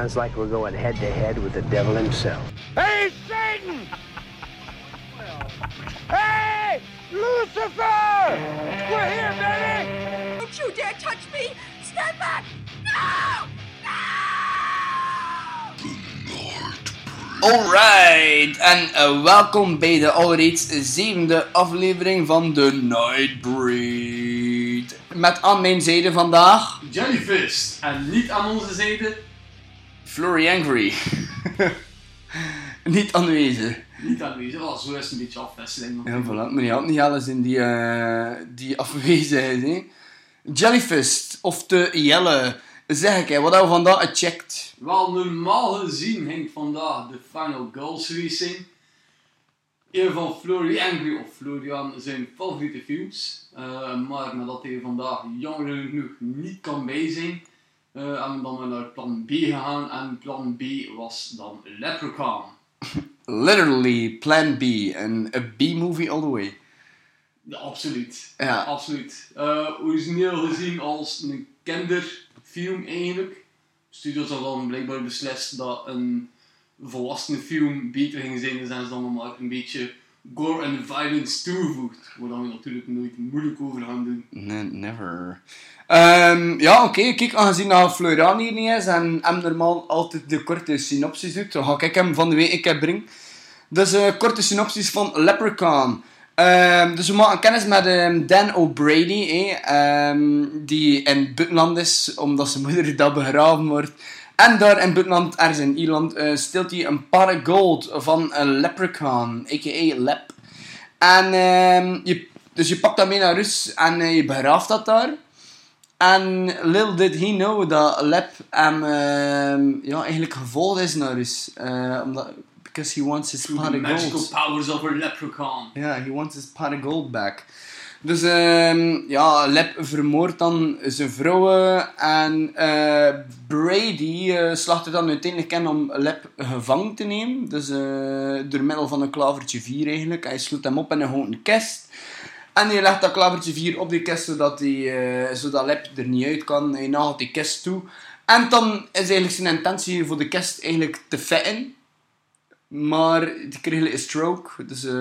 sounds like we're going head to head with the devil himself. Hey, Satan! hey, Lucifer! We're here, baby! Don't you dare touch me! Stand back! No! Alright, en uh, welkom bij de alreeds zevende aflevering van The Nightbreed. Met aan mijn zijde vandaag... Jellyfist. En niet aan onze zijde, Flurry Angry. Niet aanwezig. niet aanwezig. Oh, zo is het een beetje afwisseling. Ja, voilà. Maar je had niet alles in die, uh, die afwezigheid, hè. Jellyfist, of de Jelle. Zeg ik, hè, wat hebben we vandaag gecheckt? Wel, normaal gezien ging vandaag de Final racing. Een van Flurry Angry of Florian zijn favoriete films. Uh, maar nadat hij vandaag jammer genoeg niet kan bij zijn, uh, hebben we dan naar plan B gegaan. En plan B was dan Leprechaun. Literally Plan B. Een a B-movie all the way. Ja, absoluut. Ja. Absoluut. Uh, origineel gezien als een kinderfilm eigenlijk. Studios hadden dan blijkbaar beslist dat een volwassen film beter ging zijn, dus zijn ze dan maar een beetje gore en violence toegevoegd. Waar we natuurlijk nooit moeilijk over gaan doen. Nee, never. Um, ja, oké. Kijk, aangezien dat Florian hier niet is en hem normaal altijd de korte synopsis doet, dan ga ik hem van de week een keer brengen. Dus een uh, korte synopsis van Leprechaun. Um, dus we maken kennis met um, Dan O'Brady, eh, die in Butland is, omdat zijn moeder daar begraven wordt. En daar in Butland, ergens in Ierland, uh, steelt hij een paar gold van een leprechaun, a.k.a. Lep. En je, dus je pakt dat mee naar Rus en uh, je begraaft dat daar. En little did he know dat Lep hem ja, eigenlijk gevolgd is naar Rus. Uh, omdat, because he wants his pot of magical gold. powers of a leprechaun. Ja, yeah, he wants his pot of gold back. Dus um, ja, Lep vermoordt dan zijn vrouwen en uh, Brady uh, slacht er dan uiteindelijk in om Lep gevangen te nemen. Dus uh, door middel van een klavertje 4 eigenlijk. Hij sloot hem op in een houten kist. En hij legt dat klavertje 4 op die kist zodat, die, zodat Lep er niet uit kan. Hij nagelt die kist toe. En dan is eigenlijk zijn intentie voor de kist eigenlijk te fetten. Maar die kreeg een stroke, dus uh,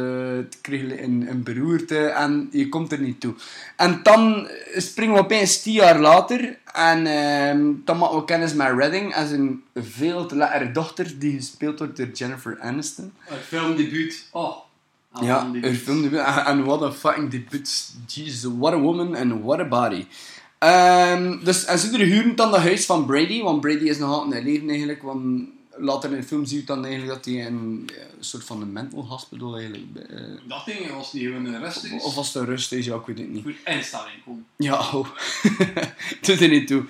die kreeg een, een beroerte en je komt er niet toe. En dan springen we opeens tien jaar later en uh, dan maken we kennis met Redding als een veel te lekkere dochter die gespeeld wordt door Jennifer Aniston. Het filmdebuut, oh. Ja, haar filmdebuut. En what a fucking debuut. Jesus, what a woman and what a body. Um, dus, en ze huren dan dat huis van Brady, want Brady is nog altijd in leven eigenlijk, want later in de film zie je dan eigenlijk dat hij een soort van een mental hospital eigenlijk... Uh, dat ding was die gewoon een rust is. Of, was het een rust is, ja, ik weet het niet. Voor instelling kom. Ja, oh. doet er niet toe.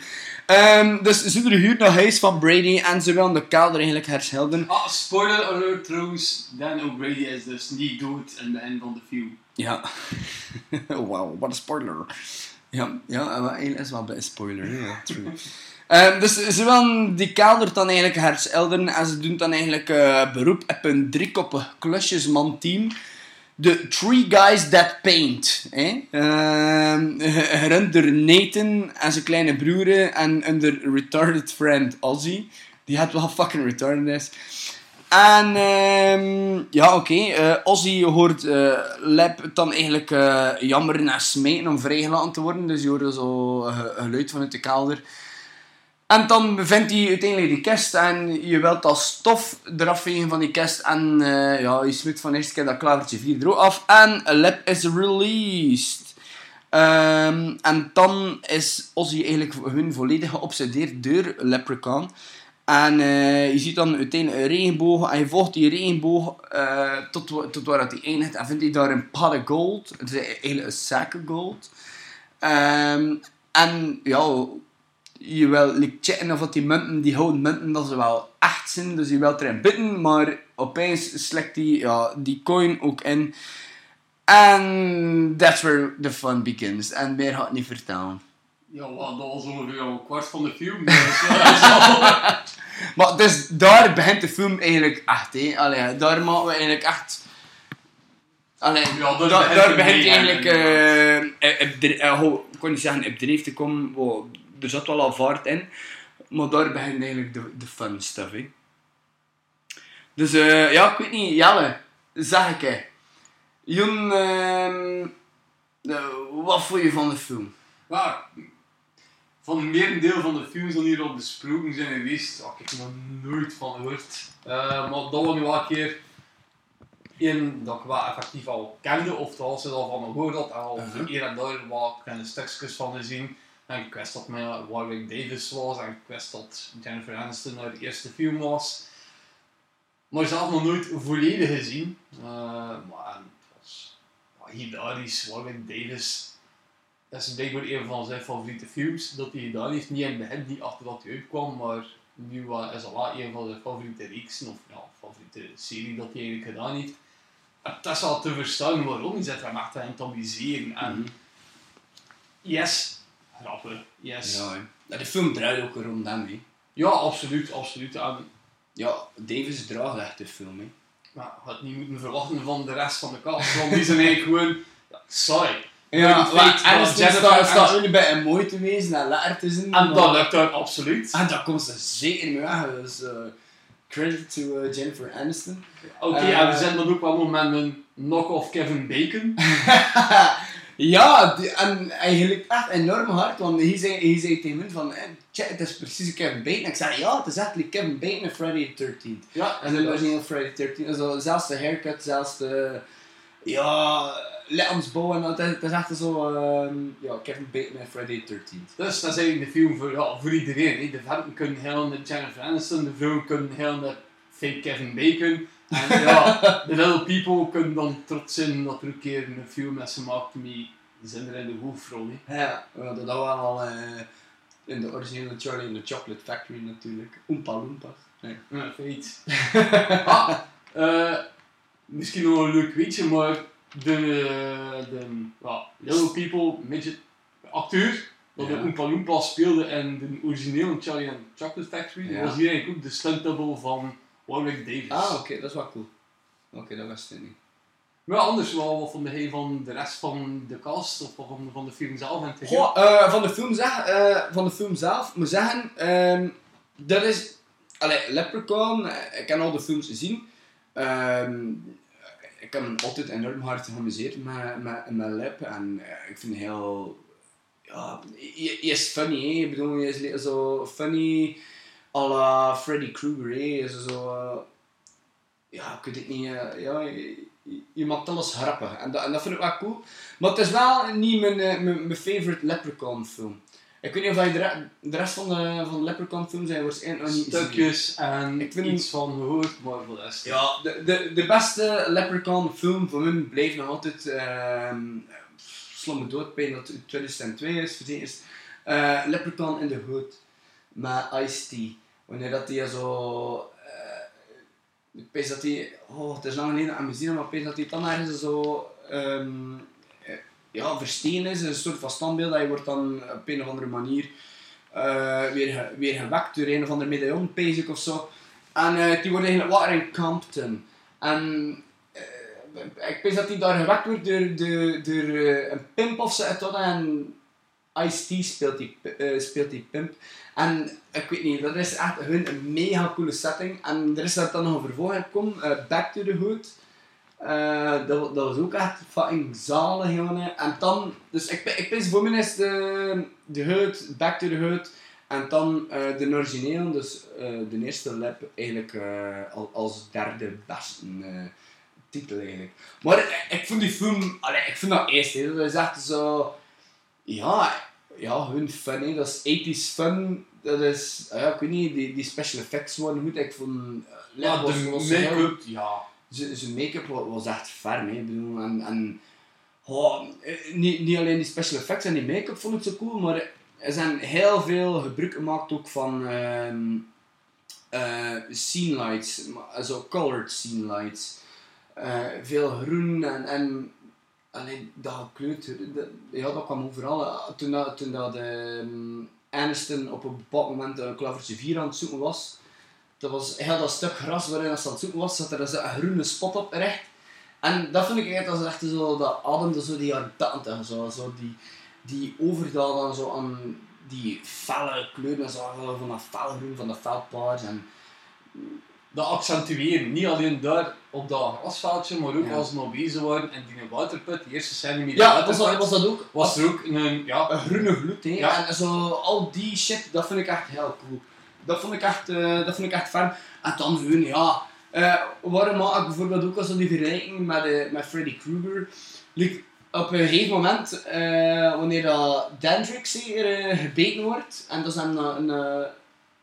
Um, dus ze huur naar huis van Brady en ze willen de kelder eigenlijk herschilderen. Ah, spoiler alert trouwens. Dan O'Brady is dus niet dood in het begin van de film. Ja. Wauw, wat een spoiler. Ja, ja, eigenlijk is wel een spoiler. Ja, true. Um, dus ze willen die kelder dan eigenlijk herschilderen en ze doen dan eigenlijk uh, beroep op een driekoppig klusjesman team. De Three Guys That Paint. Eh? Um, Nathan en zijn kleine broeren en hun retarded friend Ozzy. Die het wel fucking retarded is. En um, ja, oké. Okay. Uh, Ozzy hoort uh, Lep dan eigenlijk uh, jammeren en smeten om vrijgelaten te worden. Dus je hoort zo geluid vanuit de kelder. En dan bevindt hij uiteindelijk die kist en je wilt dat stof eraf vegen van die kist en uh, ja, je smeet van de eerste keer dat klavertje 4 er af en a lip is released. Um, en dan is Ozzy eigenlijk hun volledig geobsedeerd door Leprechaun. En uh, je ziet dan uiteindelijk een regenboog en je volgt die regenboog uh, tot, tot waar hij eindigt en vindt hij daar een of gold. Het is eigenlijk een of gold. Um, en ja je wil like, checken of die munten, die houden munten, dat ze wel echt zijn. Dus je wilt erin bidden, maar opeens slekt die, ja, die coin ook in. En that's where the fun begins. En meer ga ik niet vertellen. Ja, dat was ongeveer een kwart van de film. maar dus daar begint de film eigenlijk echt. Hè. Allee, daar maken we eigenlijk echt... Allee, ja, daar, begint eigenlijk... Uh, ik kon niet zeggen op dreef te komen. Wow, er zat wel al vaart in. Maar daar begint eigenlijk de, de fun stuff, hè. Dus eh, ja, ik weet niet, Jelle, zeg ik hè. Jon, ehm, eh, wat vond je van de film? Van het merendeel van de films die hierop besproken zijn geweest, had ik nog nooit van gehoord. Eh, maar dat was nu wel een keer één dat ik wel effectief al kende, of dat als ze al van gehoord had, en al Uh-huh. hier en daar wat kleine stukjes van gezien. En ik wist dat met Warwick Davis was, en ik wist dat Jennifer Aniston haar eerste film was. Maar zelf nog nooit volledig gezien. Eh, maar het was ja, hilarisch. Warwick Davis dat is blijkbaar een van zijn favoriete films dat hij gedaan heeft. Niet in het begin, niet achter dat hij uitkwam, maar nu wa- is al wel een van zijn favoriete reeksen, of ja, favoriete serie dat hij eigenlijk gedaan heeft. En Het is al te verstaan waarom, hij zit hem echt aan het amuseren. En yes, grappen, yes. Ja, Ja, hè. Ja, de film draait ook rond hem, hè. absoluut, absoluut. En, Ja, Davis draagt echt de film, hè. maar je had niet moeten verwachten van de rest van de cast, want die zijn eigenlijk gewoon ja, saai. Ja, maar dat Aniston Jennifer staat, jullie bij een mooi te wezen en lekker te zijn. En dat lukt daar absoluut. En daar komt ze zeker mee weg. Dus uh, credit to uh, Jennifer Aniston. Oké, Eh, en we zijn dan ook wel nog met een knock-off Kevin Bacon. ja, die, en eigenlijk echt enorm hard. Want hij zei, hij zei tegen me van, eh, check, het is precies Kevin Bacon. En ik zei, ja, het is eigenlijk Kevin Bacon en Friday the 13th. Ja, En de origineel Friday the 13th. Also, zelfs de haircut, zelfs de... Ja, lichaamsbouw en dat. Het is echt zo... ehm, ja, Kevin Bacon en Friday the 13th. Dus dat is eigenlijk de film voor, ja, voor iedereen. De venten kunnen heel naar Jennifer Aniston, de vrouwen kunnen heel naar fake Kevin Bacon. En ja, de little people kunnen dan trots zijn dat er een keer een film is gemaakt met de zender in de hoofdrol. Ja, we hadden dat wel al eh, in de originele Charlie in the Chocolate Factory natuurlijk. Oompa Loompas. Nee. Ja, feit. ah, eh, misschien nog een leuk weetje, maar de, de ja, Little People midget acteur dat Ja. de Oompa Loompa speelde in de originele Charlie and the Chocolate Factory, Ja. was hier eigenlijk ook de stunt double van Warwick Davis. Ah, oké, dat is wel cool. Oké, dat wist ik niet. Maar ja, anders wel, wat vond van de rest van de cast of van, van de film zelf? En? Goh, eh, van, de film zeg, eh, van de film zelf, moet zeggen, ehm, dat is... Allee, Leprechaun, eh, ik heb al de films gezien. Ehm, ik heb me altijd enorm hard geamuseerd met, met, met Lep. En ik vind het heel... Ja, hij is funny, hè. Ik bedoel, hij is zo funny à la Freddy Krueger, is zo... eh, ja, ik weet het niet. eh, ja, je, je- je maakt alles grappig. En dat, en dat vind ik wel cool. Maar het is wel niet mijn, eh, mijn, mijn favorite Leprechaun film. Ik weet niet of je de, re- de rest van de, van de Leprechaun films zijn waarschijnlijk nog niet. Stukjes en Ik vind- iets van gehoord, maar voor de rest. Ja, de, de, de beste Leprechaun film voor hun blijft nog altijd ehm Slam me dood, pijn dat het 2002 is, voor het eerst. Eh, Leprechaun in the Hood, met Ice-T. Wanneer dat die zo... eh, ik dat die... Oh, het is lang geleden aan muziek, maar ik dat die dan ergens zo... eh, ja, versteen is, een soort van standbeeld. Hij wordt dan op een of andere manier eh, weer, weer gewekt door een of andere medaillon, ik of zo. En die wordt eigenlijk water in Compton. En ik weet dat die daar gewekt wordt door, door, een pimp of zo. En Ice-T speelt die, eh, speelt die pimp. En ik weet niet, dat is echt hun een mega coole setting. En er is daar dan nog een vervolg gekomen, eh, Back to the Hood. Eh, dat, dat was ook echt fucking zalig, jongen. En dan, dus ik, ik wist voor mij is de, de Hood, Back to the Hood. En dan eh, de origineel, dus eh, de eerste lap eigenlijk eh, al, als derde beste eh, titel eigenlijk. Maar ik, vond die film, allee, ik vind dat eerst, dat is echt zo, ja, ja, hun fun, dat is 80s fun, dat is, ah ja, ik weet niet, die, die special effects waren goed, ik vond, uh, Ja, de make-up, ja. zijn make-up wa- was echt ferm, hè. Bedoel, en, en oh, eh, niet, niet alleen die special effects en die make-up vond ik zo cool, maar er zijn heel veel gebruik gemaakt ook van ehm eh, scene lights, zo colored scene lights. Eh, veel groen en, en alleen dat gekleurd, dat, ja, dat kwam overal. Toen dat, toen dat ehm, Aniston op een bepaald moment een klavertje 4 aan het zoeken was, dat was heel dat stuk gras waarin ze aan het zoeken was, zat er zo een groene spot op recht. En dat vind ik echt, dat echt zo, dat ademde zo die 80, zo, zo die, die overdaad aan, zo aan die felle kleuren, zo, van dat felgroen, van dat felpaars. En, Dat accentueren, niet alleen daar op dat grasveldje, maar ook Ja. als we nog bezig waren in die waterput, die eerste scène met die ja, was dat, was dat ook? was er ook een, ja, een groene gloed, hè. Ja. En zo, al die shit, dat vind ik echt heel cool. Dat vond ik echt, eh dat vond ik echt fijn. En dan gewoon, ja... eh waarom maak ik bijvoorbeeld ook al zo die vergelijking met, eh, met Freddy Krueger? Like, op een gegeven moment, wanneer dat hier gebeten wordt, en dat is een, een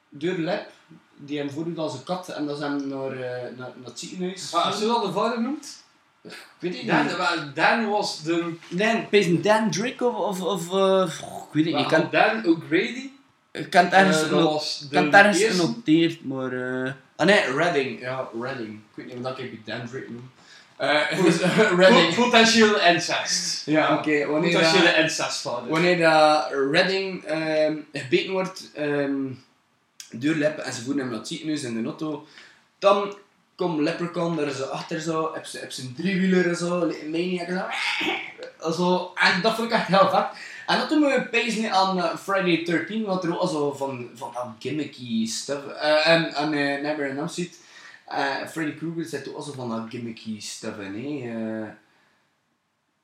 deur lip, die hem voordoet als een kat, en dat is hem naar, eh, naar, naar het ziekenhuis. Maar als je dat de vader noemt, Ik weet het niet. Dan, Dan was de... Dan, is een Dandrick of... of, of eh, ik weet het niet. Kan, Dan O'Grady. ik kan het ergens... eh, dat heb het ergens eerste. genoteerd, maar... eh Ah nee, Redding. Ja, Redding. Ik weet niet wat ik die Dandrick noem. Eh, eh, Redding. Po- Potentieel incest. Ja, oké. Wanneer, Potentiële dat- incestvader. wanneer dat Redding ehm, gebeten wordt ehm door Lep en ze voeren hem naar het ziekenhuis in de auto, dan komt Leprechaun er zo achter zo, op zijn- op zijn driewieler en zo, een maniac en zo. zo. En dat vond ik echt heel vet. En dat doen we pezen aan eh, Friday 13, want er ook al zo van, van dat gimmicky stuff. eh, en en on Elm Street. eh, Freddy Krueger zit ook al zo van dat gimmicky stuff in. hè. Eh,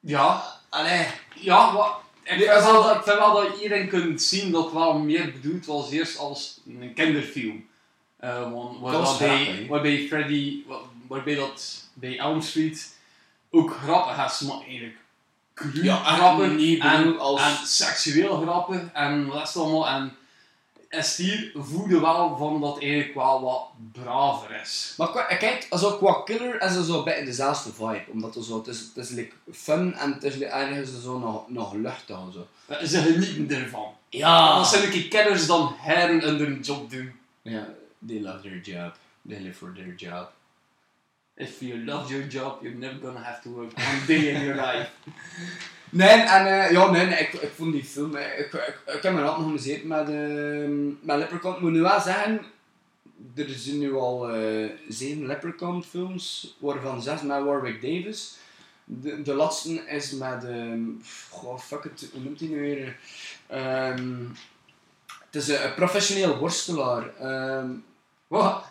Ja, allee. ja, wat... Ik vind wel dat- ik vind wel dat iedereen kunt zien dat het wel meer bedoeld was eerst als een kinderfilm. Eh, want waar Dat dat bij, grappig, waarbij Freddy, wa- waarbij dat bij Elm Street ook grappig is, maar eigenlijk cru Ja, echt grappig niet en, als- en seksueel grappig en wat is het allemaal. En is hier voelde wel van dat eigenlijk wel wat braver is. Maar qua, kijk, also qua killer is het zo bij dezelfde vibe. Omdat het zo, het is, het is like fun en het is ergens zo nog, nog luchtig en zo. Eh, Ze genieten ervan. Ja! Dat zijn ook kenners dan heren en hun job doen. Ja, they love their job. They live for their job. If you love your job, you're never gonna have to work one day in your life. Nee, en eh, ja, nee, nee, ik, ik vond die film, eh, ik, ik, ik heb me altijd geamuseerd met, ehm met Leprechaun. Ik moet nu wel zeggen, er zijn nu al eh, zeven Leprechaun films, waarvan zes met Warwick Davis. De, de laatste is met, ehm goh, fuck it, hoe noemt hij nu weer? Ehm, het is een, een professioneel worstelaar. ehm Wat?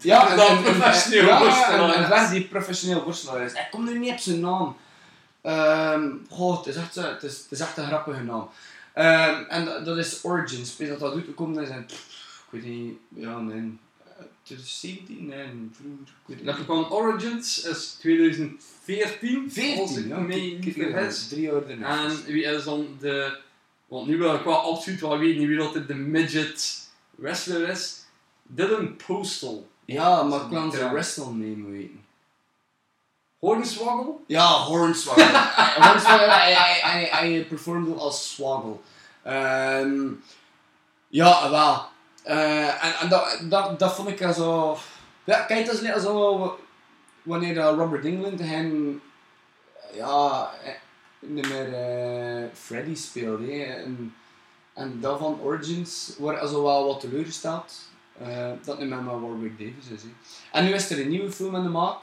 ja, een- professioneel worstelaar Een, een die professioneel worstelaar is. Ik kom nu niet op zijn naam. Ehm goh, het is echt, zo- het is, het is echt een grappige naam. Ehm, en dat, dat is Origins. Weet dat dat uitgekomen is? En, pff, ik weet niet, ja, nee. eh, 2017? Nee, vroeger. Ik weet het niet. Leprechaun Origins is 2014, als 14, ik ja. niet vergis. Drie jaar. En wie is dan de... Want nu wil ik wel absoluut wel weten wie dat de midget wrestler is. Dylan Postal. Ja, maar ik kan zijn wrestlename weten. Hornswoggle? Ja, Hornswoggle. Hornswoggle, hij, hij, hij, hij performde als Swoggle. Ehm ja, wel. Eh, en en dat, dat, dat vond ik zo... Ja, kijk, dat is net zo... Wanneer Robert England hem... Ja, eh, niet meer eh, Freddy speelde. hè. En, en dat van Origins wordt also wel wat teleurgesteld. Eh, dat niet meer met Warwick Davis is. hè. En nu is er een nieuwe film in de maak.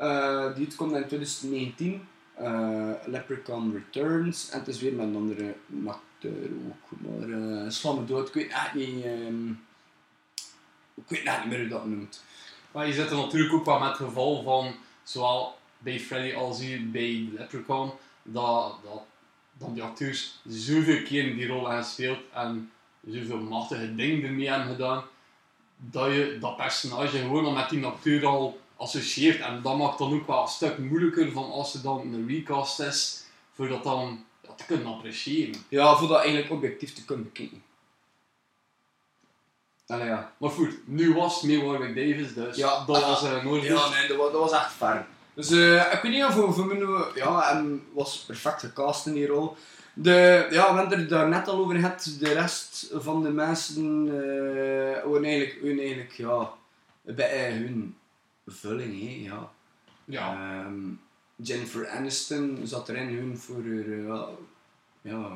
Eh, die komt in 2019. eh Leprechaun Returns. En het is weer met een andere acteur ook. Maar uh, sla me dood. Ik weet niet... ehm, ik weet meer hoe dat noemt. Maar je zit er natuurlijk ook wel met het geval van, zowel bij Freddy als hier bij Leprechaun, dat, dat, dat die acteurs zoveel keer die rol hebben gespeeld en zoveel machtige dingen ermee hebben gedaan, dat je dat personage gewoon al met die acteur al associeert. En dat maakt dan ook wel een stuk moeilijker van als er dan een recast is, voor dat dan ja, te kunnen appreciëren. Ja, voor dat eigenlijk objectief te kunnen bekijken. Allee, ja. Maar goed, nu was het Warwick Davis, dus Ja, dat ah, was uh, Ja, nee, dat was, dat was echt ver. Dus eh, ik weet niet of voor, voor mij nu, ja, hij was perfect gecast in die rol. De, ja, we hebben er daar net al over gehad, de rest van de mensen eh waren eigenlijk, hun eigenlijk, ja, bij hun vulling, hè, ja. Ja. Ehm, Jennifer Aniston zat erin, hun voor haar, eh, ja,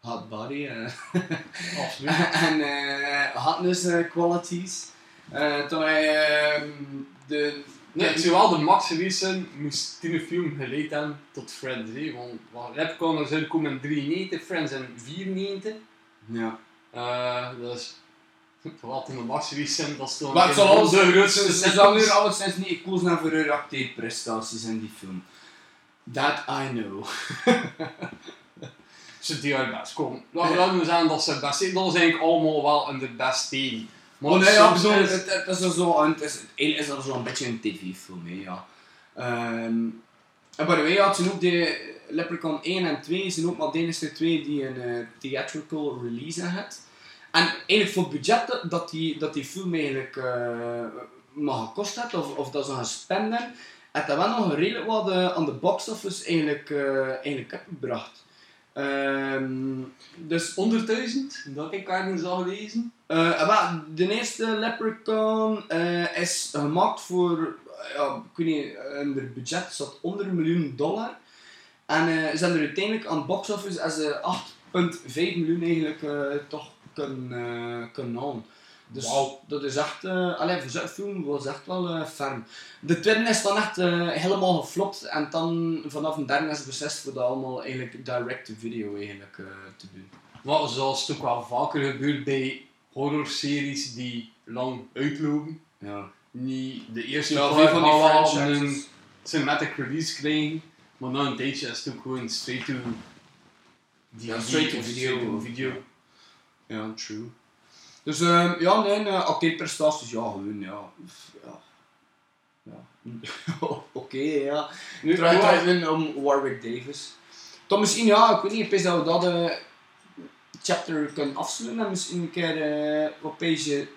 hot body. eh. Absoluut. en eh hotness qualities. Toen hij ehm, de, Nee, zowel de Max moest die film geleid hebben tot Friends. Hè? Want wat Repcon er zou komen in 93, Friends in 94. Ja. Eh dus, wat in de Max Racing, dat is toch Maar het zal alles de grootste Ze zal nu alleszins niet gekozen hebben voor hun acteerprestaties in die film. That I know. Ze die haar best komen. Laten we zeggen dat ze best zijn. Dat is eigenlijk allemaal wel in de best tegen. Maar Oh nee, ja, bedoel, is- het, het is er zo, het is, eigenlijk is dat zo'n beetje een tv-film, ja. Ehm en by the way, ja, het zijn ook de Leprechaun 1 en 2, zijn ook maar de enige twee die een eh, theatrical release hebben. En eigenlijk voor het budget dat- die, dat die film eigenlijk eh maar gekost heeft, of, of dat ze gaan spenden, heeft dat wel nog redelijk wat eh, aan de box office eigenlijk, eh eigenlijk opgebracht. Ehm dus 100.000, dat ik ergens al gelezen. eh, en wel, de eerste Leprechaun is gemaakt voor, ja, ik weet niet, hun budget zat onder een miljoen dollar. En ze hebben er uiteindelijk aan het box office als ze 8,5 miljoen eigenlijk toch kunnen, eh, kunnen halen. Dus dat is echt, eh alleen voor zo'n film was echt wel eh ferm. De tweede is dan echt helemaal geflopt en dan vanaf een derde is beslist voor dat allemaal eigenlijk direct-to-video eigenlijk te doen. Maar zoals het ook wel vaker gebeurt bij horrorseries die lang uitlopen. Ja. Niet de eerste Ja, paar van die franchises. een cinematic release krijgen, maar na een tijdje is het ook gewoon straight to Ja, straight to video. straight to video. Ja, true. Dus ehm, ja, nee, uh, acteerprestaties, ja, gewoon, ja. Ja. ja. Oké, ja. Nu, draait in om Warwick Davis. Dan misschien, ja, ik weet niet, ik wist dat we dat eh, chapter kunnen afsluiten en misschien een keer eh op page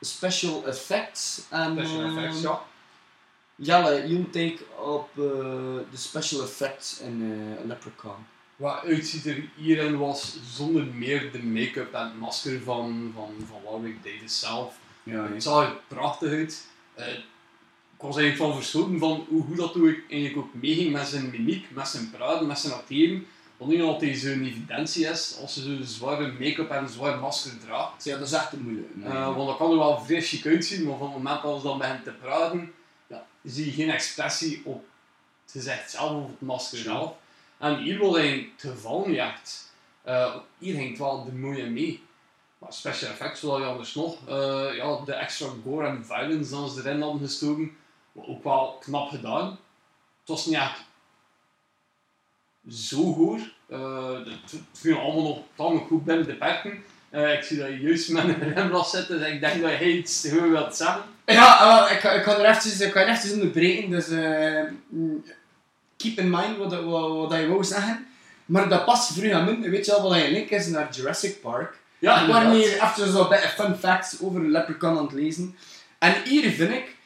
special effects. En, special ehm, effects, ja. Jelle, you take op eh, de special effects in Leprechaun. Wat uitziet er hierin was zonder meer de make-up en het masker van, van, van Warwick Davis zelf. Ja, Het zag er prachtig uit. Eh, ik was eigenlijk van verschoten van hoe goed dat toen ik eigenlijk ook meeging met zijn mimiek, met zijn praten, met zijn acteren. Wat niet altijd zo'n evidentie is als je zo'n zware make-up en een zwaar masker draagt. ja, dat is echt moeilijk. Eh, want dat kan er wel vrij chic uitzien, maar van het moment dat ze dan begint te praten, ja, zie je geen expressie op het gezicht zelf of het masker zelf. En hier was eigenlijk het geval niet. Eh, hier hangt wel de mooie mee. Maar special effects, zoals je anders nog, eh, ja, de extra gore en violence dan ze erin hadden gestoken, ook wel knap gedaan. Het was niet echt zo goor. Eh, het viel allemaal nog tamelijk goed binnen de perken. Eh, ik zie dat je juist met een remblad zit, dus ik denk dat je iets goed wilt zeggen. Ja, eh, ik, ik kan er eventjes, ik ga er onderbreken, dus mm, keep in mind wat, wat, wat je wou zeggen. Maar dat past vroeg aan min, weet je wel wat je link is naar Jurassic Park. Ja, ik hier even zo bij fun facts over Leprechaun aan het lezen. En hier vind ik,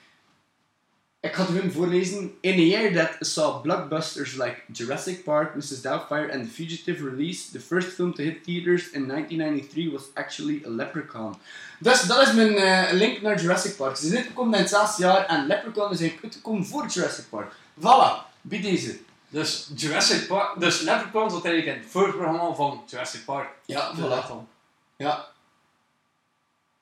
ik ga het hun voorlezen. In a year that saw blockbusters like Jurassic Park, Mrs. Doubtfire and The Fugitive release, the first film to hit theaters in 1993 was actually a Leprechaun. Dus dat is mijn eh, link naar Jurassic Park. Ze zijn uitgekomen in hetzelfde jaar en Leprechaun is eigenlijk uitgekomen voor Jurassic Park. Voilà, bij deze. Dus Jurassic Park, dus Leprechaun zat eigenlijk in het voorprogramma van Jurassic Park. Ja, De voilà. dan. Ja.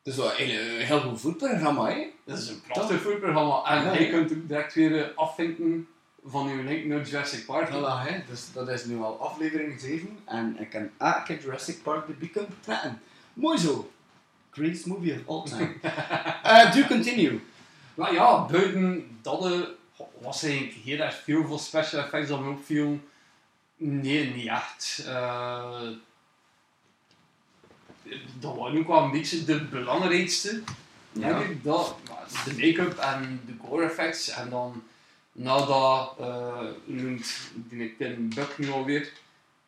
Dat is wel een heel, goed voetprogramma, hè? Dat is een prachtig voorprogramma. En Ja, je ja. kunt ook direct weer eh, afvinken van je link naar Jurassic Park. Voilà, hè. Dus dat is nu al aflevering 7 en ik kan keer Jurassic Park erbij kunnen trekken. Mooi zo. Greatest movie of all time. Eh do continue. Maar ja, buiten dat eh, was eigenlijk heel erg veel voor special effects dat me opviel. Nee, niet echt. Eh, dat waren ook wel een beetje de belangrijkste. Ja. Denk ik, dat, de make-up en de gore effects. En dan nadat, eh noemt die ik Tim Buck nu alweer,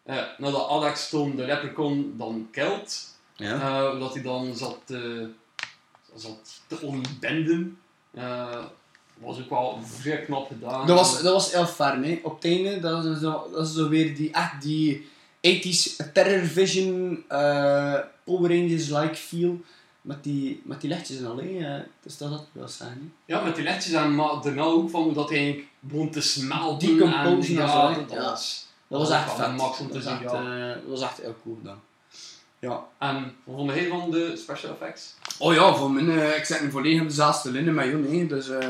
eh nadat Alex toen de leprechaun dan kilt, Ja. dat hij dan zat te, zat te ontbinden. Was ook wel vrij knap gedaan. Dat was, dat was heel fijn, hè. Op het einde, dat is zo, dat is zo weer die, echt die 80s Terror Vision, eh Power Rangers-like feel. Met die, met die lichtjes en al, hè. eh, Dus dat had wel zijn, hè. Ja, met die lichtjes en maar daarna ook van hoe dat hij eigenlijk begon te smelten. Decomposen en, en ja, dat Ja. was... Dat was echt vet. max om Dat te was zien, echt, ja. eh, dat was echt heel cool dan. Ja. En wat vond jij van de special effects? Oh ja, voor mij, eh, ik zit nu volledig op dezelfde linie met jou, nee. Dus, eh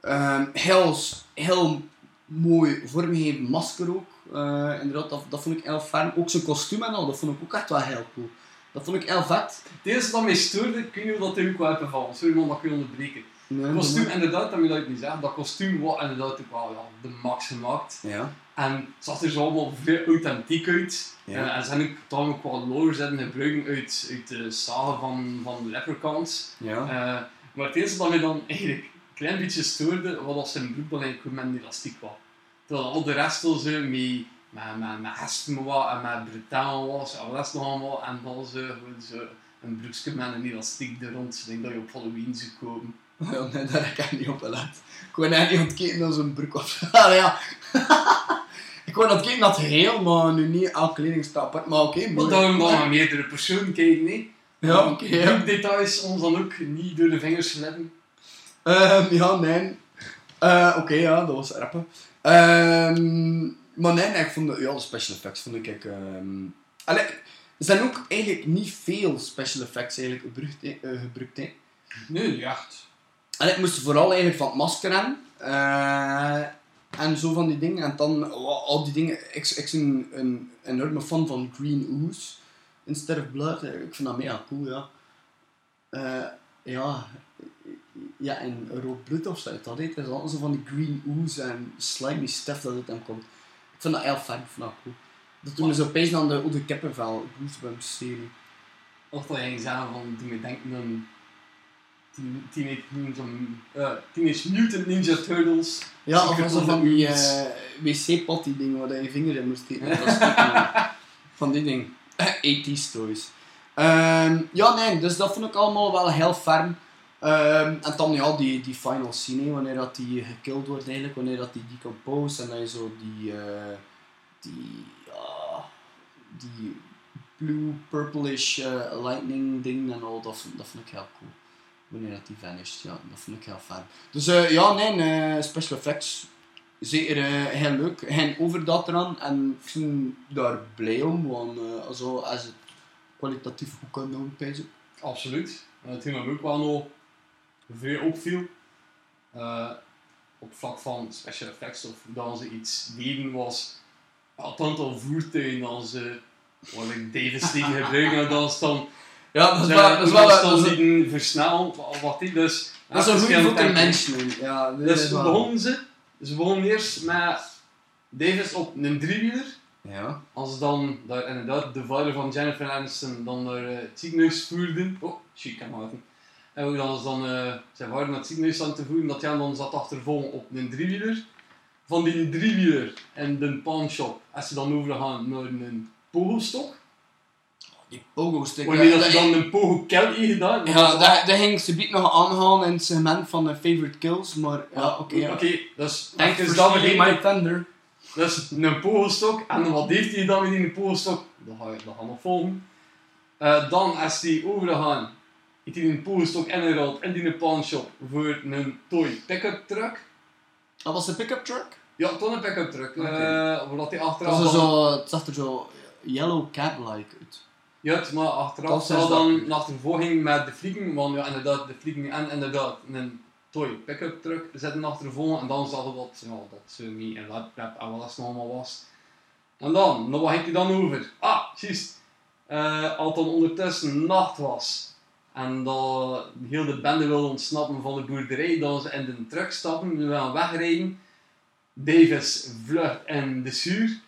Ehm, heel, heel mooi vormgegeven masker ook. Eh, inderdaad, dat, dat vond ik heel fijn. Ook zijn kostuum en al, dat vond ik ook echt wel heel cool. Dat vond ik heel vet. Het eerste dat mij stoorde, ik weet niet of dat er ook wel heeft bevallen. Sorry man, dat ik je onderbreken. Nee, kostuum, inderdaad, dat moet ik niet zeggen. Dat kostuum was inderdaad ook wel ja, de max gemaakt. Ja. En het zag er zo allemaal authentiek uit. Ja. Eh, en ze hebben ook toch ook wat lore zitten gebruiken uit, uit de zagen van, van de leprechauns. Ja. Eh, maar het eerste dat mij dan eigenlijk klein beetje stoorde, was dat zijn broek dan eigenlijk met elastiek was. Terwijl al de rest al zo met, met, met, met was en met brutaal was en wat is nog allemaal. En dan zo, gewoon zo een broekje met een elastiek er rond. Ik denk dat je op Halloween zou kopen. Ja, nee, daar heb ik niet op gelet. Ik wou eigenlijk niet kijken naar zo'n broek of... Ja. ik wou het kijken het geheel, maar nu niet elk kledingstap. apart. Maar oké, Maar mooi. daarom dan met meerdere personen kijken, nee. Ja, oké. ja. details ons dan ook niet door de vingers glippen. Ehm, ja, nee. Eh, Oké, ja, dat was rappen. Ehm, maar nee, nee, ik vond de, ja, de special effects vond ik... allee, er zijn ook eigenlijk niet veel special effects eigenlijk gebruikt. eh, gebruikt hè. Nee, niet echt. En ik moest vooral eigenlijk van het masker aan. en zo van die dingen. En dan oh, al die dingen. Ik, ik ben een, een enorme fan van Green Ooze. Instead of Blood. Ik vind dat mega cool, ja. Ja. Ja, en rood bloed of zo. Dat heet. Het is altijd zo van die Green Ooze en slimy stuff dat uit hem komt. Ik vind dat heel fijn. Ik vind dat. Dat doen we zo opeens aan de Oude Kippenvel Goosebumps serie. Of dat je zeggen van, toen ik denk aan Teen- Teenage, eh, Teenage Mutant Ninja Turtles. Ja, of zo van die Ooze. eh, wc-potty dingen waar je je vinger in moest steken. Dat van die dingen. 80s toys. Ehm, ja, nee, dus dat vond ik allemaal wel heel ferm. Ehm, en dan ja, die, die final scene, wanneer dat die gekilld wordt eigenlijk, wanneer dat die decompose en dat je zo die, eh, die, ja, die blue, purplish eh, lightning ding en al, dat, dat vond ik heel cool. Wanneer dat die vanished, ja, dat vond ik heel fijn. Dus eh, ja, nee, special effects, zeker heel leuk. Geen overdaad eraan en ik ben daar blij om, want also, als het kwalitatief goed kan doen. Absoluut. En dat me ook wel nog vrij opviel, eh, op vlak van special effects of dat ze iets deden, was het aantal voertuigen dat ze, wat ik Davis tegen gebruiken, dat ze dan Ja, dat ze- is wel, dat is wel, dat dan is, versnellen, wat- wat die dus... dat is een goede voor de mensen. Ja, Dus begonnen ze, ze begonnen eerst met Davis op een driewieler, Ja. als ze dan daar inderdaad de vader van Jennifer Aniston dan naar het ziekenhuis voerden. Oh, shit, kan maar En hoe dan ze dan eh, zijn vader naar het ziekenhuis aan te voeren, dat hij hem dan zat achtervolgen op een driewieler. Van die driewieler en de pawnshop, als ze dan overgaan naar een pogostok. Die pogo-stick. Wanneer dat dat- ze dan een pogo kelly gedaan. Ja, dat, dat ging ze biedt nog aanhalen in het segment van de favorite kills, maar ja, oké. ja. Oké, dus Thanks dus for dat my thunder. Dus een pogelstok. En wat heeft hij dan met die pogelstok? Dat ga je nog volgen. Eh, dan, als die overgaan, heeft hij een pogelstok ingeruild in die pawnshop voor een toy pick-up truck. Dat was de pick-up truck? Ja, toch een pick-up truck. Eh Omdat hij achteraf zo, het zag er zo yellow cab-like uit. Ja, maar achteraf zal dat. dan een achtervolging met de flieken, want ja, inderdaad, de flieken en inderdaad een toy pick-up truck zetten achtervolgen en dan zag je dat, ja, dat ze niet in en wat dat nog allemaal was. En dan, nou wat heb je dan over? Ah, juist. Eh als het dan ondertussen nacht was en dat heel de bende wilde ontsnappen van de boerderij, dan ze in de truck stappen, we gaan wegrijden. Davis vlucht in de zuur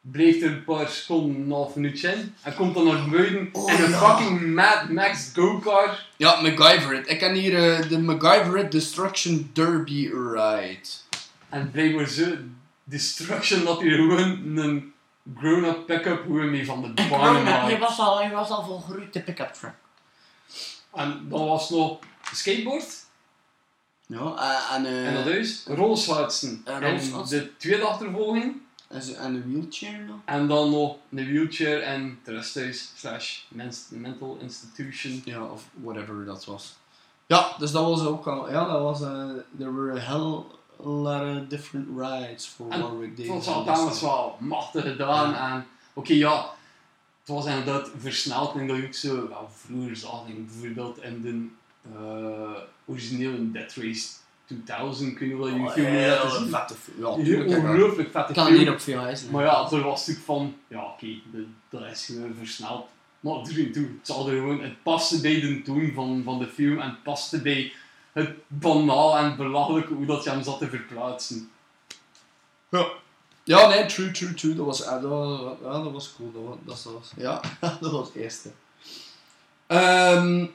bleef er een paar seconden, een half minuutje in. En komt dan naar buiten Oh, en een ja. fucking Mad Max go-kart. Ja, MacGyver it. Ik ken hier eh, de MacGyver it Destruction Derby Ride. En blijkbaar zo destruction dat hij gewoon een grown-up pick-up mee van de baan maakt. was al, hij was al volgroeid, de pick-up truck. En dan was nog skateboard. Ja, eh, en, eh, en dat is rolschaatsen. en En de tweede achtervolging. en, en een wheelchair nog. En dan nog een wheelchair en resthuis slash mental institution. Ja, of whatever dat was. Ja, dus dat was ook al, ja, dat was, eh there were a hell lot of different rides for En Warwick Davis. was altijd wel machtig gedaan. En oké, ja, het was inderdaad versneld. En dat je ook zo ja, vroeger zag. Ik bijvoorbeeld in de eh, originele Death Race 2000, kun je wel je Oh, film ja, laten zien. vette film. Ja. Ik ongelooflijk vette kan film. hier op VHS. Maar ja, er was natuurlijk van, ja oké, de- dat is gewoon versneld. Maar er toe, het, zal er gewoon, het paste bij de toon van, van de film en het paste bij het banaal en belachelijke hoe dat je hem zat te verplaatsen. Ja. Ja, nee, true, true, true. Dat was, eh, dat, ja, dat was cool. Dat was, dat was, ja, dat was het eerste. Ehm,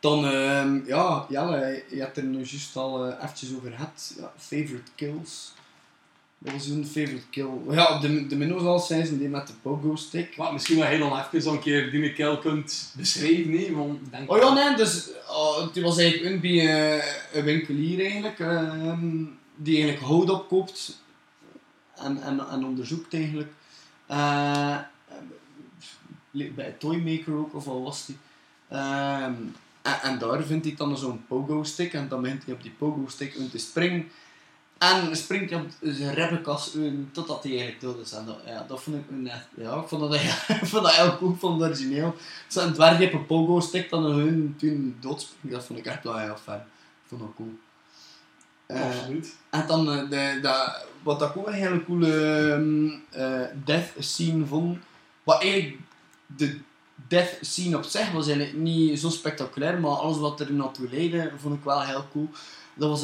dan, ehm, ja, Jelle, je hebt er nu juist al eh, eventjes over gehad. Ja, favorite kills. Wat was jouw favorite kill? Ja, de, de minnows al zijn ze die met de pogo stick. Maar misschien wel heel even zo'n keer die kill kunt beschrijven, nee, want denk Oh ja, nee, dus oh, het was eigenlijk een, bij een winkelier eigenlijk, ehm, die eigenlijk hout opkoopt en, en, en onderzoekt eigenlijk. Eh, bij toymaker ook, of wat was die. Ehm, en, daar vindt hij dan zo'n pogo stick en dan begint hij op die pogo stick om te springen. En springt hij op zijn in totdat hij eigenlijk dood is. En dat, ja, dat vond ik echt, ja, ik vond dat, ik vond dat heel cool van het origineel. Zo'n dwergje op een pogo stick dan hun toen doodspringt, dat vond ik echt wel heel fijn. Ik vond dat cool. Eh, absoluut. en dan eh, de, de, wat ik ook een hele coole ehm, eh, death scene vond, wat eigenlijk de death scene op zich was eigenlijk niet zo spectaculair, maar alles wat er naartoe leidde vond ik wel heel cool. Dat was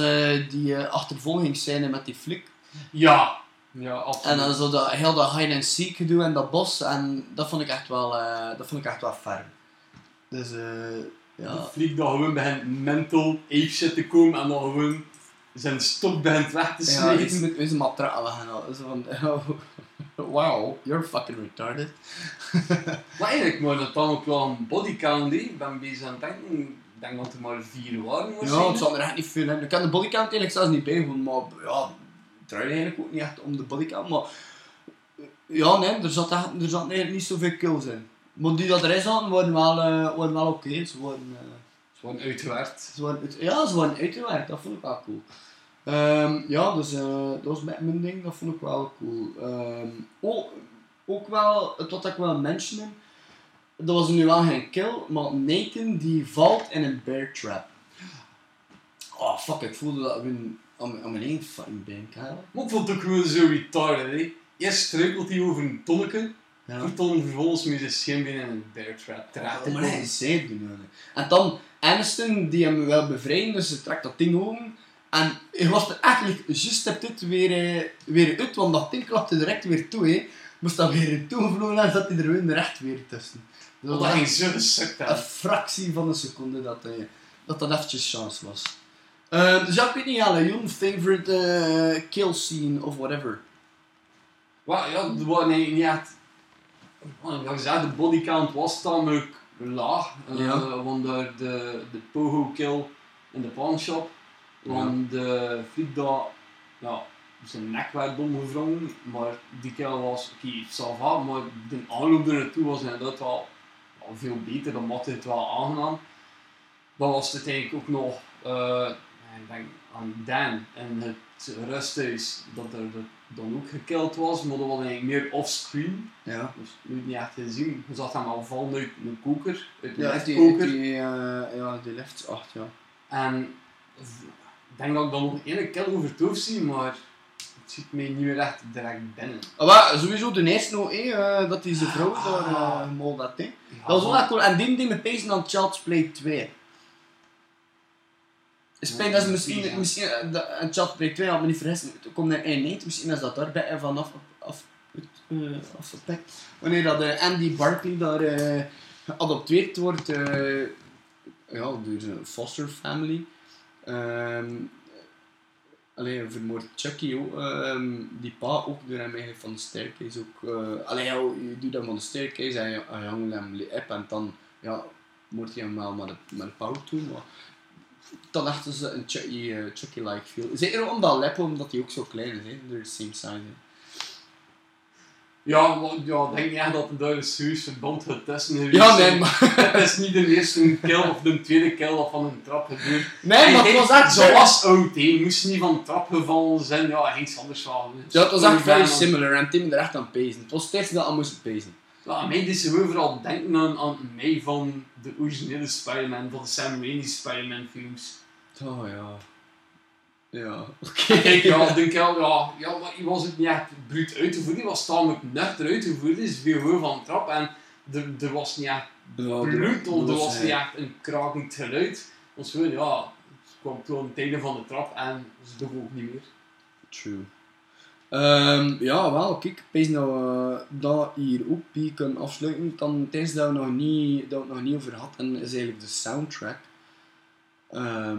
die achtervolgingsscène met die flik. Ja, ja, absoluut. En dan zo dat, heel dat hide and seek gedoe in dat bos. En dat vond ik echt wel, eh, dat vond ik echt wel ferm. Dus eh ja. De fliek dat gewoon begint mental ape shit te komen en dan gewoon zijn stok begint weg te Ja, snijden. iets met onze matraal gaan al. Zo van, wow, you're fucking retarded. Maar eigenlijk moet dat dan ook wel een bodycount. Ik ben bezig aan het denken, ik denk dat er maar vier waren Ja, het zal er echt niet veel in. Ik kan de bodycount eigenlijk zelfs niet bijvoegen, maar ja, het draait eigenlijk ook niet echt om de bodycount. Maar ja, nee, er zat, echt, er zat eigenlijk niet zoveel kills in. Maar die dat erin zaten, waren wel, waren wel oké. Ze waren... eh, Gewoon uitgewerkt. Ze waren uit, ja, ze waren uitgewerkt, dat vond ik wel cool. Ehm, ja, dus eh, dat was met mijn ding, dat vond ik wel cool. Ehm, ook, ook wel, het wat ik wil mentionen, dat was nu wel geen kill, maar Nathan die valt in een bear trap. Oh fuck, ik voelde dat aan, aan, aan mijn één fucking been. Maar ik vond het ook gewoon zo retarded, hè. Eerst struikelt hij over een tonneke, Ja. vervolgens met zijn scheenbeen in een bear trap te maar hij zei het. En dan Aniston, die hem wel bevrijden, dus ze trekt dat ding open. En hij was er eigenlijk juist op dit weer, eh, weer uit, want dat ding klapte direct weer toe. Hè. Moest dat weer toegevlogen en zat hij er weer recht weer tussen. Dus dat ging zo een fractie van een seconde dat eh, dat, dat eventjes chance was. Ehm, dus ja, ik weet niet, Jelle, jouw favorite eh, kill scene of whatever. Maar ja, eigenlijk niet echt... Ik zei, de bodycount was tamelijk laag. eh, Ja. Want daar de, de pogo kill in de pawnshop. Want de fliek dat... Ja, zijn nek werd omgevrongen. Maar die kill was... Oké, ça va, maar de aanloop er naartoe was inderdaad wel, wel veel beter. Dan maakte het wel aangenaam. Dan was het eigenlijk ook nog... eh, ik denk aan Dan en het rusthuis dat er dat dan ook gekild was, maar dat was eigenlijk meer offscreen. Ja. Dus nu niet echt gezien. Je zag hem al vallen uit een koker, uit een Ja, die, liftkoker. die, eh, ja, die lifts 8, ja. En ik denk dat ik dan nog één kill over zie, maar het ziet mij niet meer echt direct binnen. Ah, sowieso de eerste nog, hè, eh, dat hij zijn vrouw daar Ah. uh, mold had. Hè. Ja, Dat was wel cool. En die die me pezen aan Child's Play 2. Spijt dat ze misschien, misschien eh, de- een Child's Play 2 had me niet vergissen. Het komt er één niet. Misschien is dat daarbij vanaf af, uh, afgepakt. Wanneer dat eh, Andy Barkley daar eh, geadopteerd wordt eh, ja, door zijn foster family. Ehm Allee, vermoord Chucky ook. ehm, die pa ook door hem eigenlijk van de staircase ook. eh allee, ja, je doet hem van de staircase en je hangt hem op en dan ja, moord je hem wel met een, met een pauw toe. Maar dan achter ze een Chucky, eh, Chucky-like feel. Zeker omdat Leppo, omdat hij ook zo klein is. Hè. They're the same size. Hè. Ja, maar ja, denk niet echt dat er daar een serieus verband gaat tussen geweest Ja, nee, maar, Het is niet de eerste kill of de tweede kill dat van een trap gebeurt. nee, maar het was echt Zo was oud, hè. Je moest niet van de trap gevallen zijn. Ja, hij ging anders wel. Ja, het was echt very similar en Tim er echt aan pezen. Het was eerste dat aan moest pezen. Ja, mij deed ze gewoon vooral denken aan, aan mij van de originele Spider-Man, van de Sam Raimi Spider-Man films. Oh ja. Ja, oké. Kijk, ja, denk ik wel, ja, ja, maar hij was het niet echt bruut uitgevoerd. Hij was tamelijk nuchter uitgevoerd. Hij is veel hoger van de trap. En er, er was niet echt bloed of er was niet echt een krakend geluid. Gewoon, ja, het kwam toen het einde van de trap en ze doen ook niet meer. True. Ehm, ja, wel, kijk, ik dat we dat hier ook bij kunnen afsluiten. Dan, tijdens dat we nog niet, dat we nog niet over hadden, is eigenlijk de soundtrack. Ehm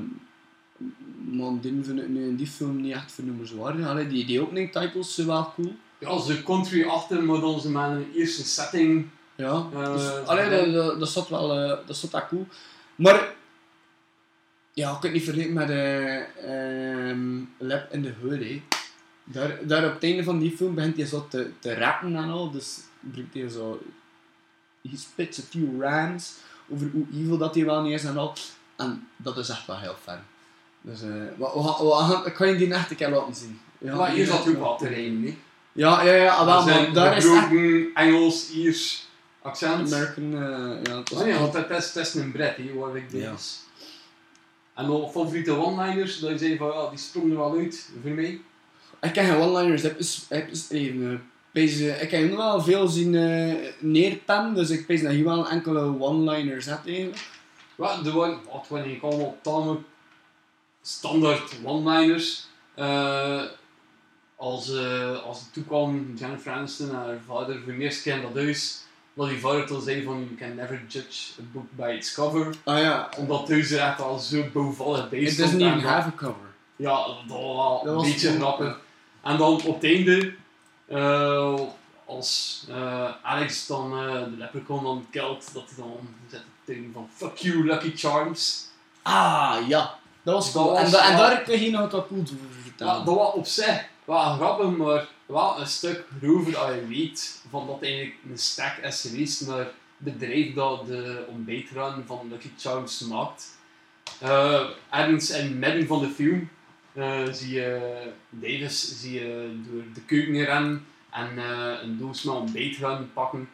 maar die vind ik nu in die film niet echt vernoemenswaardig. Allee, die, die opening titles zijn wel cool. Ja, ze country achter, maar dan ze met een eerste setting. Ja, dus, allee, dat, dat, dat zat wel eh, dat zat wel cool. Maar, ja, ik kan het niet vergelijken met ehm Lab in the Hood. Daar, daar op het einde van die film begint hij zo te, te rappen en al. Dus brengt hij zo. He spits a few rhymes over hoe evil dat hij wel niet is en al. En dat is echt wel heel fijn. Dus, we, we gaan- ik ga je die echt een keer laten zien. Ja, maar hier zat ook wel terrein, nee? Ja, ja, ja, ah, wel, maar daar is echt Engels, Iers accent. American. eh ja, het was Oh nee, want dat is, dat is een Brit, hè, waar ik Ja. is. En nog favoriete one-liners, dat je zei van ja, die sprongen er wel uit voor mij. Ik heb geen one-liners heb eh, ik heb hem wel veel zien neerpen, dus ik pees dat je wel enkele one-liners hebt eigenlijk. Ja, de one, wat waren eigenlijk allemaal tamelijk standaard one-liners. Eh, als, eh, als het toekwam, Jennifer Aniston en haar vader voor keer in dat huis, dat die vader toen zei van you can never judge a book by its cover. Ah ja, Omdat het huis er echt al zo bouwvallig bij it stond. doesn't en even dat- have a cover. Ja, dat was wel een beetje grappig. En dan op het einde, eh, als eh, Alex dan eh, de leprechaun dan kelt, dat hij dan zet het ding van fuck you Lucky Charms. Ah ja, dat was Dat cool. was en, da- en wel- daar kun je nog wat cool over vertellen. Ja, dat was op zich wel grappig, maar wel een stuk grover als je weet van dat eigenlijk een stack is geweest naar het bedrijf dat de ontbijtrun van Lucky Charms maakt. Ergens in het midden van de film eh, zie je Davis zie je door de keuken rennen en eh, een doos met ontbijtrun pakken.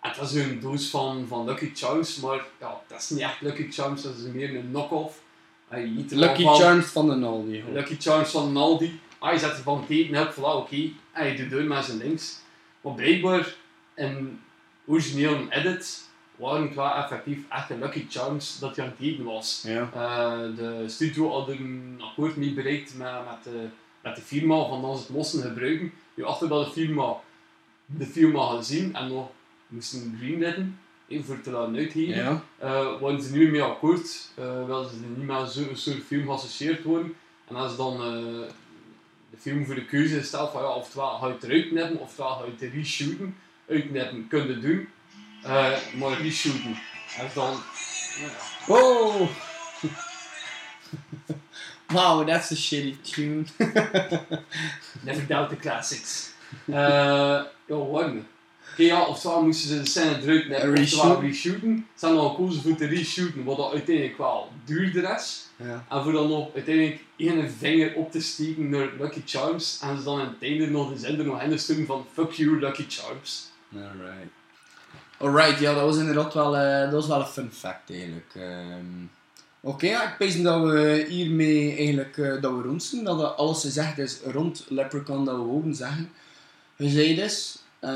En het was een doos van, van Lucky Charms, maar ja, dat is niet echt Lucky Charms, dat is meer een knock-off. Lucky van. Charms van de Aldi. hoor. Lucky Charms van Aldi. Ah, je zet er van het eten op, voilà, oké. En je doet door met zijn links. Maar blijkbaar, in origineel edit, waren het wel effectief echt een Lucky Charms dat hij aan het eten was. Ja. Eh, de studio had een akkoord mee bereikt met, met, de, met de firma van dat ze het moesten gebruiken. Nu, achter dat de firma de film had gezien en nog moesten greenlitten, eh, voor te laten uitgeven, Ja. eh, waren ze niet meer mee akkoord. Uh, wilden ze niet meer zo'n soort film geassocieerd worden. En als dan de film voor de keuze gesteld van ja, oftewel ga je het eruit knippen, oftewel ga je het reshooten. Uitknippen kun eh, maar reshooten. En dan... ja. Wow! wow, that's a shitty tune. Never doubt the classics. Eh ja, warme. Oké, ja, moesten ze de scène eruit knippen, En oftewel reshoot. reshooten. Ze hebben dan gekozen voor te reshooten, wat dat uiteindelijk wel duurder is. ja. En voor dan nog uiteindelijk één vinger op te steken naar Lucky Charms. En ze dan einde nog de zin er nog in te sturen van Fuck you, Lucky Charms. Alright. Alright, ja, dat was inderdaad wel, eh, dat was wel een fun fact eigenlijk. Ehm, Oké, ja, ik denk dat we hiermee eigenlijk eh, dat we rond zijn. Dat alles gezegd is rond Leprechaun dat we wouden zeggen. Gezegd is. Ehm,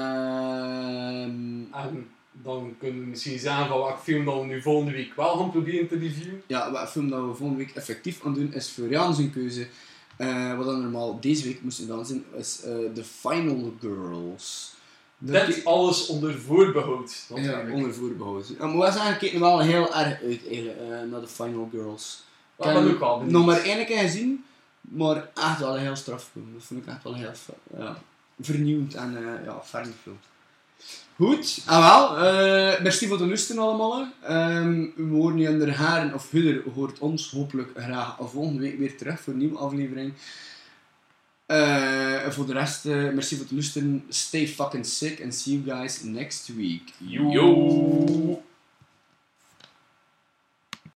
En dan kunnen we misschien zeggen van welke film dan we nu volgende week wel gaan proberen te reviewen. ja, wat film dat we volgende week effectief gaan doen is Florian zijn keuze. Eh, wat dan normaal deze week moesten dan zijn, is The Final Girls. Dit alles onder voorbehoud. Ja, onder voorbehoud. Ja, maar we zijn kijken wel heel erg uit eigenlijk, eh, naar de Final Girls. Dat ik ook al nog maar één keer gezien, maar echt wel een heel straf film. Dat vond ik echt wel heel ja, vernieuwend en eh ja, fijn film. Goed, en wel, eh merci voor het luisteren allemaal. Ehm we horen nu in de haren, of Hudder hoort ons hopelijk graag volgende week weer terug voor een nieuwe aflevering. En voor de rest, eh, merci voor het luisteren. Stay fucking sick and see you guys next week. Yo.